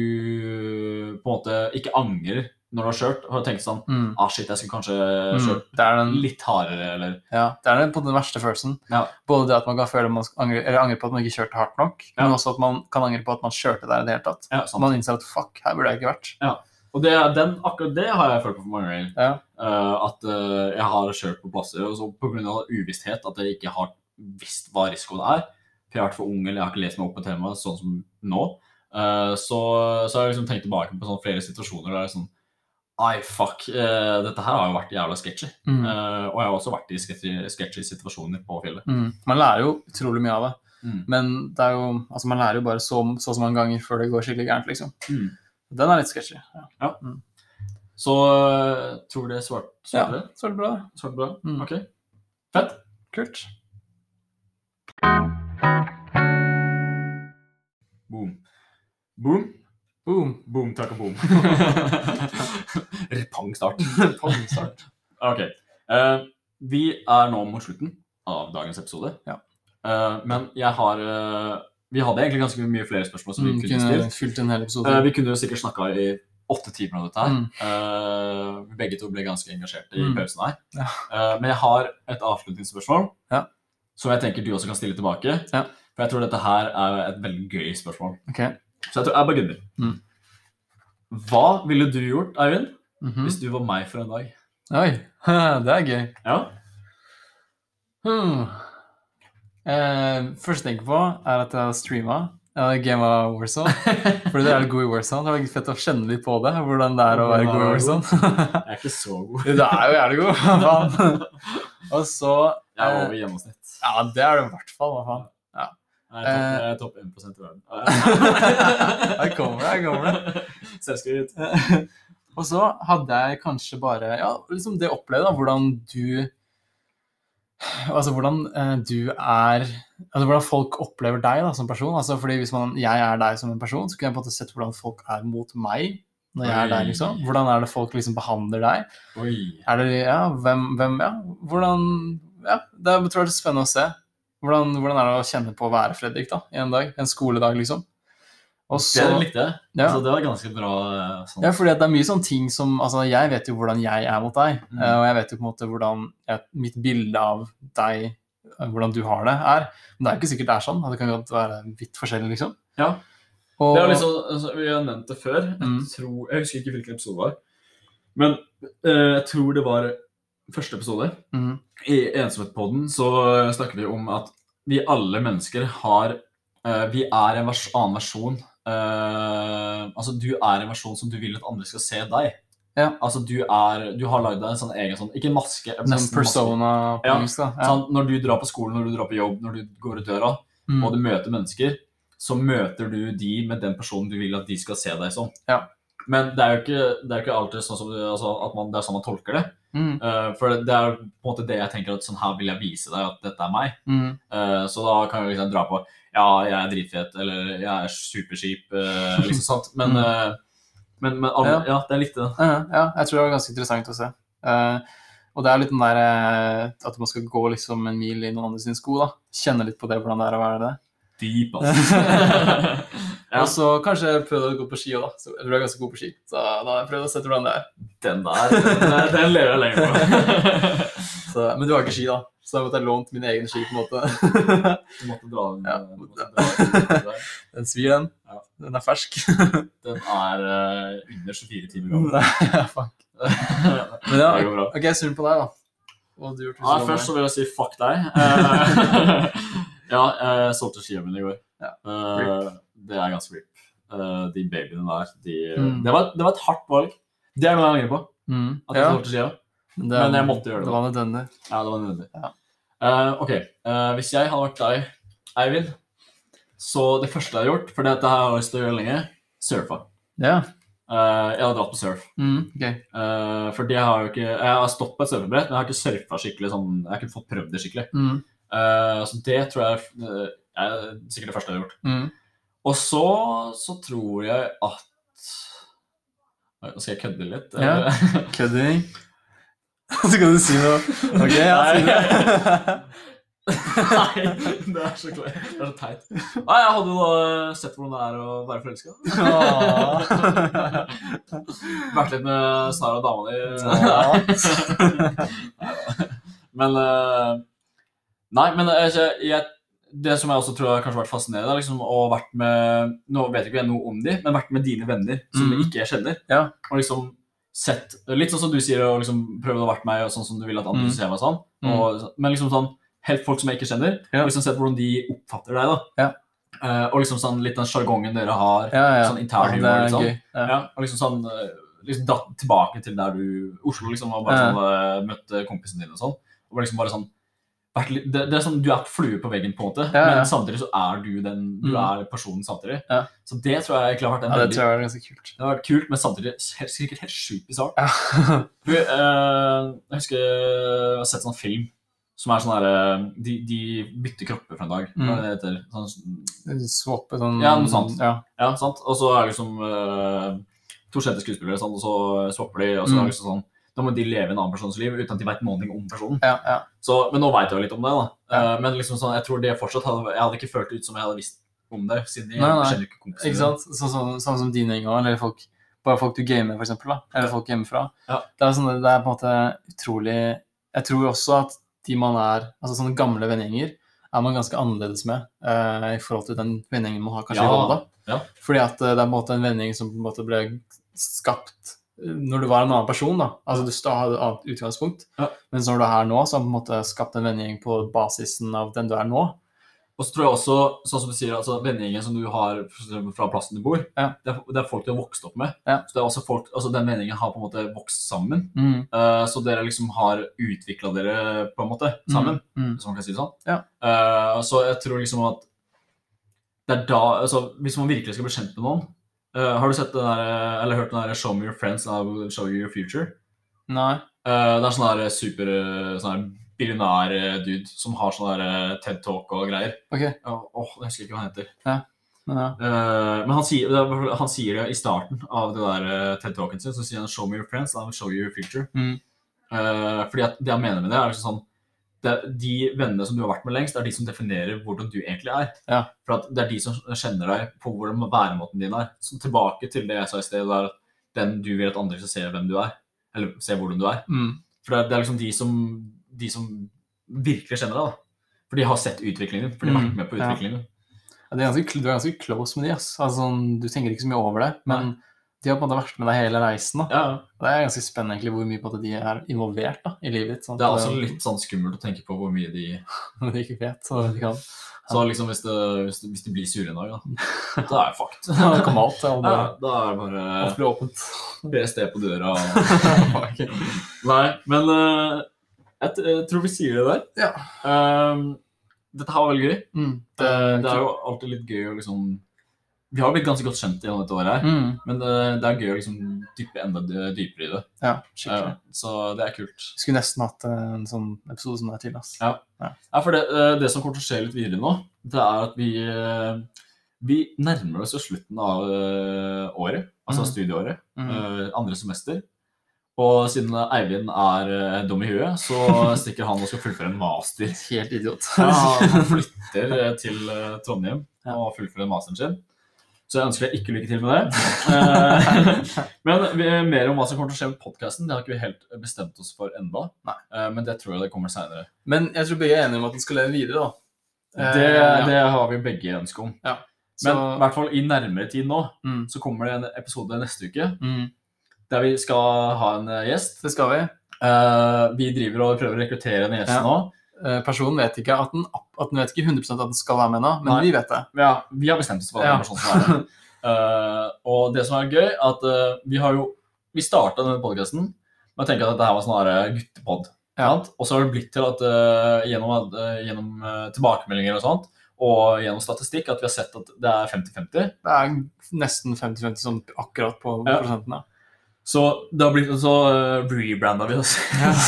på en måte ikke angrer når du har kjørt. Har tenkt sånn mm. ah shit, jeg skulle kanskje Mhm. kjørt Det er den litt hardere, eller Ja, det er den, på den verste følelsen. Ja. Både det at man kan føle man angre, eller angre på at man ikke kjørte hardt nok, Ja. men også at man kan angre på at man kjørte der i det hele tatt. ja. Man innser at fuck, her burde jeg ikke vært. Og det, den, akkurat det har jeg følt på for mange ganger. Ja. Uh, at uh, jeg har kjørt på plasser og så pga. uvisshet, at jeg ikke har visst hva risikoen er. For jeg har vært for ung, eller jeg har ikke lest meg opp på temaet sånn som nå. Eh, så, så har jeg liksom tenkt tilbake på sånn flere situasjoner der er sånn Ai, fuck. Uh, dette her har jo vært jævla sketchy. Mm. Uh, og jeg har også vært i sketchy, situasjoner på fjellet. Mm. Man lærer jo utrolig mye av det, Mm. men det er jo, altså man lærer jo bare så, så og så mange ganger før det går skikkelig gærent, liksom. Mm. Den er litt sketchy. Ja, Så tror tror det svarte ja svarte det? Svarte bra. Svart bra? Mm. Ok. Fett. Kult. Boom. Boom. Boom. Boom, takk og boom. Pang start. Pangstart. Ok. Uh, vi er nå mot slutten av dagens episode. Ja. Uh, men jeg har uh, Vi hadde egentlig ganske mye flere spørsmål som vi Mm, kunne fylt en hel episode. Eh, vi kunne jo sikkert snakka i åtte timer av dette her. Mm. Begge to ble ganske engasjerte i Mm. pausen her. Ja. Eh, men jeg har et avslutningsspørsmål Ja. som jeg tenker du også kan stille tilbake. Ja. For jeg tror dette her er et veldig gøy spørsmål. Ok. Så jeg tror jeg bare begynner. Mm. Hva ville du gjort, Eivind, Mhm. hvis du var meg for en dag? Oi, det er gøy. Ja? Hmm. Eh, første jeg tenker på, er at jeg har streama uh, Game of Warzone. Fordi det er god i Warzone. Det var fett å kjenne litt på det. Hvordan det er å være god i Warzone. Jeg er ikke så god. Du er jo jævlig god. Faen? Og så Jeg er eh, over gjennomsnitt. Ja, det er du i hvert fall. Hva faen. Jeg er topp, eh, jeg er topp 1% i verden. Her kommer det, her kommer det. Selvskryt. Og så hadde jeg kanskje bare Ja, liksom det opplevde, da, hvordan du Altså hvordan eh, du er Altså hvordan folk opplever deg da, som person. Altså fordi Hvis man, jeg er deg som en person, så kunne jeg på en måte sett hvordan folk er mot meg når jeg er deg. liksom. Hvordan er det folk liksom behandler deg? Oi. Er det, ja, hvem, hvem ja, hvordan Ja, det tror jeg det er spennende å se. Hvordan, hvordan er det å kjenne på å være Fredrik da, i en dag? En skoledag, liksom. Og så, Det likte jeg. Ja. Altså, det var ganske bra. eh, Sånn. ja, fordi det er mye sånne ting som Altså, jeg vet jo hvordan jeg er mot deg, Mm. eh, og jeg vet jo på en måte hvordan jeg, mitt bilde av deg, eh, hvordan du har det, er. Men det er jo ikke sikkert det er sånn. Det kan godt være vidt forskjellig, liksom. Ja. Og, Det liksom, altså, vi har nevnt det før. Jeg, Mm. tror, jeg husker ikke hvilken episode det var. Men eh, jeg tror det var første episode. Mhm. I Ensomhetpodden så snakker vi om at vi alle mennesker har eh, Vi er en vers annen versjon. eh, altså, du er en versjon som du vil at andre skal se deg. Ja. Altså, du er Du har lagd deg en sånn egen sånn Ikke maske, Sånn nesten maske. persona på Ja, engelsk. Ja. Sånn, når du drar på skolen, når du drar på jobb, når du går ut døra, Mm. og du møter mennesker, så møter du de med den personen du vil at de skal se deg som. Ja. Men det er jo ikke, det er ikke alltid sånn som, altså, at man, det er sånn man tolker det. Mm. Uh, for det er på en måte det jeg tenker at sånn her vil jeg vise deg at dette er meg. Mm. Uh, så da kan jeg liksom dra på ja, jeg er dritfet, eller jeg er superskip, uh, liksom. Men, Mm. eh, men, men alle, Ja. ja. det er likte det. -huh. ja, jeg tror det var ganske interessant å se. Og det er litt den der at man skal gå liksom en mil i noen andre sine sko. da. Kjenne litt på det, hvordan det er å være det. Deep, altså. Ja. Og så kanskje prøvde å gå på ski òg, da. Så jeg tror jeg er ganske god på ski. Så da har jeg prøvd å se hvordan det er. Den der, den, den lever jeg lenge på. Så, men du har ikke ski, da. Så da måtte jeg lånt mine egne ski. på en måte. Du måtte dra den. Ja. du måtte dra den. Den svir, den. Ja. Den er fersk. Den er uh, under 24 timer gammel. ja, fuck. Men ja, Det går bra. ok, sunn på deg, da. Hva har du gjort Ja, først så vil jeg si fuck deg. Eh, ja, jeg solgte skia mine i går. Ja, Eh, det er ganske rip. Eh, de babyene der, de, Mm. det, var, det var et hardt valg. Det er noe jeg angrer på. Mm, At jeg ja, solgte skia. det, men jeg måtte gjøre det. Det var nødvendig. Ja, det var nødvendig. Ja. Uh, ok, uh, hvis jeg hadde vært deg, Eivind, så det første jeg hadde gjort, for dette har jeg lyst til å gjøre lenge, surfa. Ja. Uh, jeg hadde dratt på surf. Mm, ok. uh, for det har jo ikke Jeg har stått på et surfebrett, men jeg har ikke surfa skikkelig sånn Jeg har ikke fått prøvd det skikkelig. Mm, så det tror jeg eh, er sikkert det første jeg har gjort. mm. Og så, så tror jeg at Nå skal jeg kødde litt. Ja. eh. Kødding. Så kan du si noe. Ok, ja, si det. Nei, det er så klart. Det er så teit. Nei, jeg hadde da sett hvordan det er å være forelska. Vært litt med Sara dama di. Men eh, Nei, men eh, jeg, jeg, det som jeg også tror har kanskje vært fascinerende, er liksom å vært med Nå vet ikke jeg noe om de, men vært med dine venner som mm. ikke jeg kjenner. Ja. Og liksom sett Litt sånn som du sier, og liksom prøvd å vært meg, og sånn som du vil at andre mm. ser meg sånn. Mhm. Og, men liksom sånn helt folk som jeg ikke kjenner, Ja. og liksom sett hvordan de oppfatter deg. da. Ja. Uh, og liksom sånn litt den sjargongen dere har. Ja, ja. Sånn intern humor, er liksom. Ja. Ja, og liksom sånn eh, liksom datt tilbake til der du Oslo, liksom, og bare sånn, møtte kompisen din og sånn. Og liksom bare sånn det, det er sånn, Du er flue på veggen, på en måte, Ja, ja. men samtidig så er du den Du Mm. er personen samtidig. Ja. Så det tror jeg har vært en Ja, det veldig tror jeg er ganske kult. det har vært kult, men samtidig sikkert helt sjukt bisart. Eh, jeg husker jeg har sett sånn film som er sånn herre de, de bytter kropper for en dag. Hva er det det heter? Sånn, Swappe sånn Ja, noe sånt. Ja. sant? Og så er det liksom uh, to kjente skuespillere, sant? og så swapper de, og så Mm. er det liksom sånn Da må de leve en annen persons liv uten at de vet ting om personen. Ja, ja. Så, men nå veit jeg jo litt om det, da. Ja. Eh, men liksom sånn, jeg tror det fortsatt hadde Jeg hadde ikke følt det ut som jeg hadde visst om det, siden jeg Nei, nei. ikke kompisene Ikke sant? Sånn, så, sånn som dine gjeng eller folk bare folk du gamer, for eksempel, da, eller folk hjemmefra. Ja. Det, er sånn, det er på en måte utrolig Jeg tror også at de man er Altså sånne gamle vennegjenger er man ganske annerledes med uh, i forhold til den vennegjengen man har kanskje i Volda. ja. Fordi at uh, det er på en måte en vennegjeng som på en måte ble skapt når du var en annen person. da. Altså Du hadde et annet utgangspunkt. Ja. Men når du er her nå, så har du på en måte skapt en vennegjeng på basisen av den du er nå. Og så tror jeg også, sånn som du sier, altså vennegjengen som du har fra plassen du bor, Ja. det, er, det er folk du har vokst opp med. Ja. Så det er også folk, altså Den vennegjengen har på en måte vokst sammen. Mm. Uh, så dere liksom har utvikla dere på en måte sammen, Mm. hvis man kan si det sånn. Ja. Uh, så jeg tror liksom at det er da, altså Hvis man virkelig skal bli kjent med noen eh, Har du sett den der, eller hørt den der 'Show me your friends, and I will show you your future'? Nei. Uh, det er sånn der super eh, sånn der billionær-dude som har sånn der eh, TED Talk og greier. Ok. Ja, Åh, jeg husker ikke hva han heter. Ja. Eh, men han sier, er- han sier det i starten av det der eh, TED Talken sin. Så sier han 'show me your friends, and I will show you your future'. Mm. Eh, fordi at det han mener med det, er liksom sånn De vennene som du har vært med lengst, det er de som definerer hvordan du egentlig er. Ja. For at det er de som kjenner deg på hvordan væremåten din er. Så tilbake til det jeg sa i sted, det er at den du vil at andre skal se hvem du er. Eller se hvordan du er. Mm. For det er, det er liksom de som, de som virkelig kjenner deg. da. For de har sett utviklingen. din. For de har Mm, vært med på ja. utviklingen. Ja, det er ganske, du er ganske close med de. Altså, sånn, du tenker ikke så mye over det, men de har på en måte vært med deg hele reisen. da. Det er ganske spennende egentlig hvor mye på at de er involvert da, i livet ditt. Sånn, Det er også litt sånn skummelt å tenke på hvor mye de de ikke vet, så de kan. Så liksom hvis, det, hvis, det, hvis de blir sure en dag, da, da er det fucked. Ja, det kommer alt. Ja, Ja, da er det bare alt blir åpent. BSD på døra. og- Nei, men uh, jeg, jeg tror vi sier det der. Ja. Um, dette her var veldig gøy. Mm, Det, det er jo alltid litt gøy å liksom Vi har blitt ganske godt kjent gjennom dette året her, mm, men det, det er gøy å liksom dyppe enda dypere i det. Ja, skikkelig. Så det er kult. Skulle nesten hatt en sånn episode som det er til. ass. Ja. Ja, for det, eh, det som kommer til å skje litt videre nå, det er at vi, eh, vi nærmer oss jo slutten av eh, året, altså mm. studieåret, Mm. andre semester. Og siden Eivind er dum i huet, så stikker han og skal fullføre en master. Helt idiot. Ja, han flytter til Trondheim Ja. og fullfører masteren sin. Så jeg ønsker deg ikke lykke til med det. Eh, Men mer om hva som kommer til å skje med podkasten, det har ikke vi helt bestemt oss for enda. Nei. Eh, Men det tror jeg det kommer seinere. Men jeg tror begge er enige om at den skal leve videre, da. Det, Eh, ja. det har vi begge ønske om. Så, Men i hvert fall i nærmere tid nå, mm, så kommer det en episode neste uke mm, der vi skal ha en eh, gjest. det skal vi. Uh, vi driver og prøver å rekruttere en gjest Ja. nå. Eh, personen vet ikke at den, at den vet ikke 100 at den skal være med ennå, men Nei. vi vet det. Ja, vi har bestemt oss for at Ja. er sånn som er det. Eh, og det som er gøy, at uh, vi har jo Vi starta denne podkasten med å tenke at dette var sånn guttepod. Ja. Og så har det blitt til at uh, gjennom, gjennom tilbakemeldinger og sånt, og gjennom statistikk, at vi har sett at det er 50-50. Det er nesten 50-50 sånn akkurat på Ja. prosentene. Så det har blitt så uh, rebranda vi oss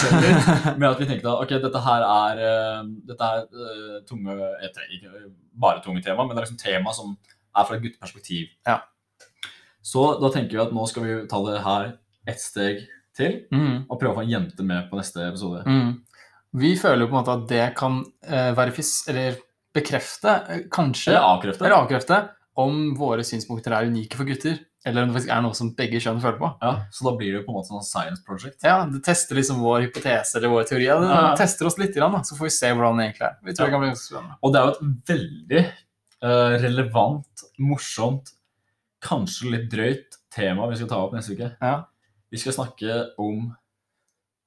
selv litt. Med at vi tenkte at ok, dette her er, uh, dette er uh, tunge jeg Ikke bare tunge tema, men det er liksom tema som er fra et gutteperspektiv. Ja. Så da tenker vi at nå skal vi ta det her ett steg til, Mm. og prøve å få en jente med på neste episode. Mm. Vi føler jo på en måte at det kan uh, verifis... Eller bekrefte, eh, kanskje, Eller avkrefte. eller avkrefte, om våre synspunkter er unike for gutter, eller om det faktisk er noe som begge kjønn føler på. Ja, så da blir det jo på en måte sånn science project. Ja, Det tester liksom vår hypotese eller vår teori. Ja, det Ja. tester oss litt, da, så får vi se hvordan det egentlig er. Vi tror Ja. det kan bli ganske spennende. Og det er jo et veldig uh, relevant, morsomt, kanskje litt drøyt tema vi skal ta opp neste uke. Ja. Vi skal snakke om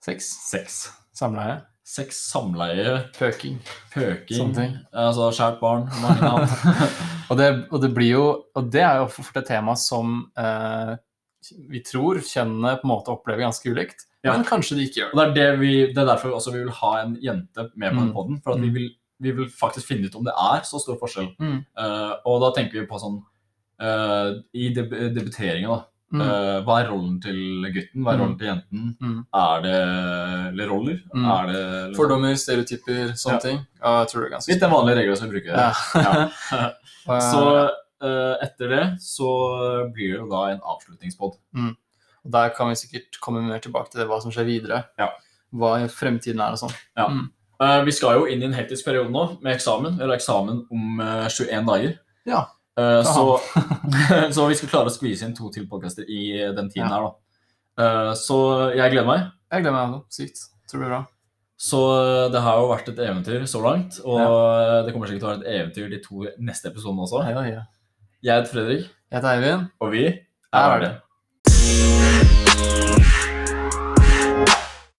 Sex, sex. samleie, Sex, samleie, pøking. pøking, Sånne ting. altså skjært barn, mange navn. Og det, og det blir jo Og det er jo fort et tema som eh, vi tror kjønnene på en måte opplever ganske ulikt, Ja. men kanskje de ikke gjør det. Og det er, det, vi, det er derfor vi vil ha en jente med på den Mm. podden, for at vi Mm. vil, vi vil faktisk finne ut om det er så stor forskjell. Mm. Uh, og da tenker vi på sånn uh, I deb debuteringen, da. Mm. Uh, hva er rollen til gutten? Hva er Mm. rollen til jenten? Mm. Er det eller roller? Mm. Er det eller, Fordommer, stereotyper, sånne Ja. ting. Ja, jeg tror det er ganske Litt den vanlige regelen som vi bruker. Ja. Ja. Så uh, etter det så blir det jo da en avslutningspod. og der kan vi sikkert komme mer tilbake til det, hva som skjer videre. Ja. Hva fremtiden er og sånn. Eh, vi skal jo inn i en hektisk periode nå med eksamen. Har eksamen om eh, 21 dager. Ja. Eh, så, så vi skal klare å skvise inn to til podcaster i den tiden Ja. her, da. Uh, så jeg gleder meg. Jeg gleder meg også. Sykt. Tror det blir bra. Så eh, det har jo vært et eventyr så langt, og ja. det kommer sikkert til å være et eventyr de to neste episodene også. Hei, hei. Jeg heter Fredrik, Jeg heter Eivind. og vi Er er det.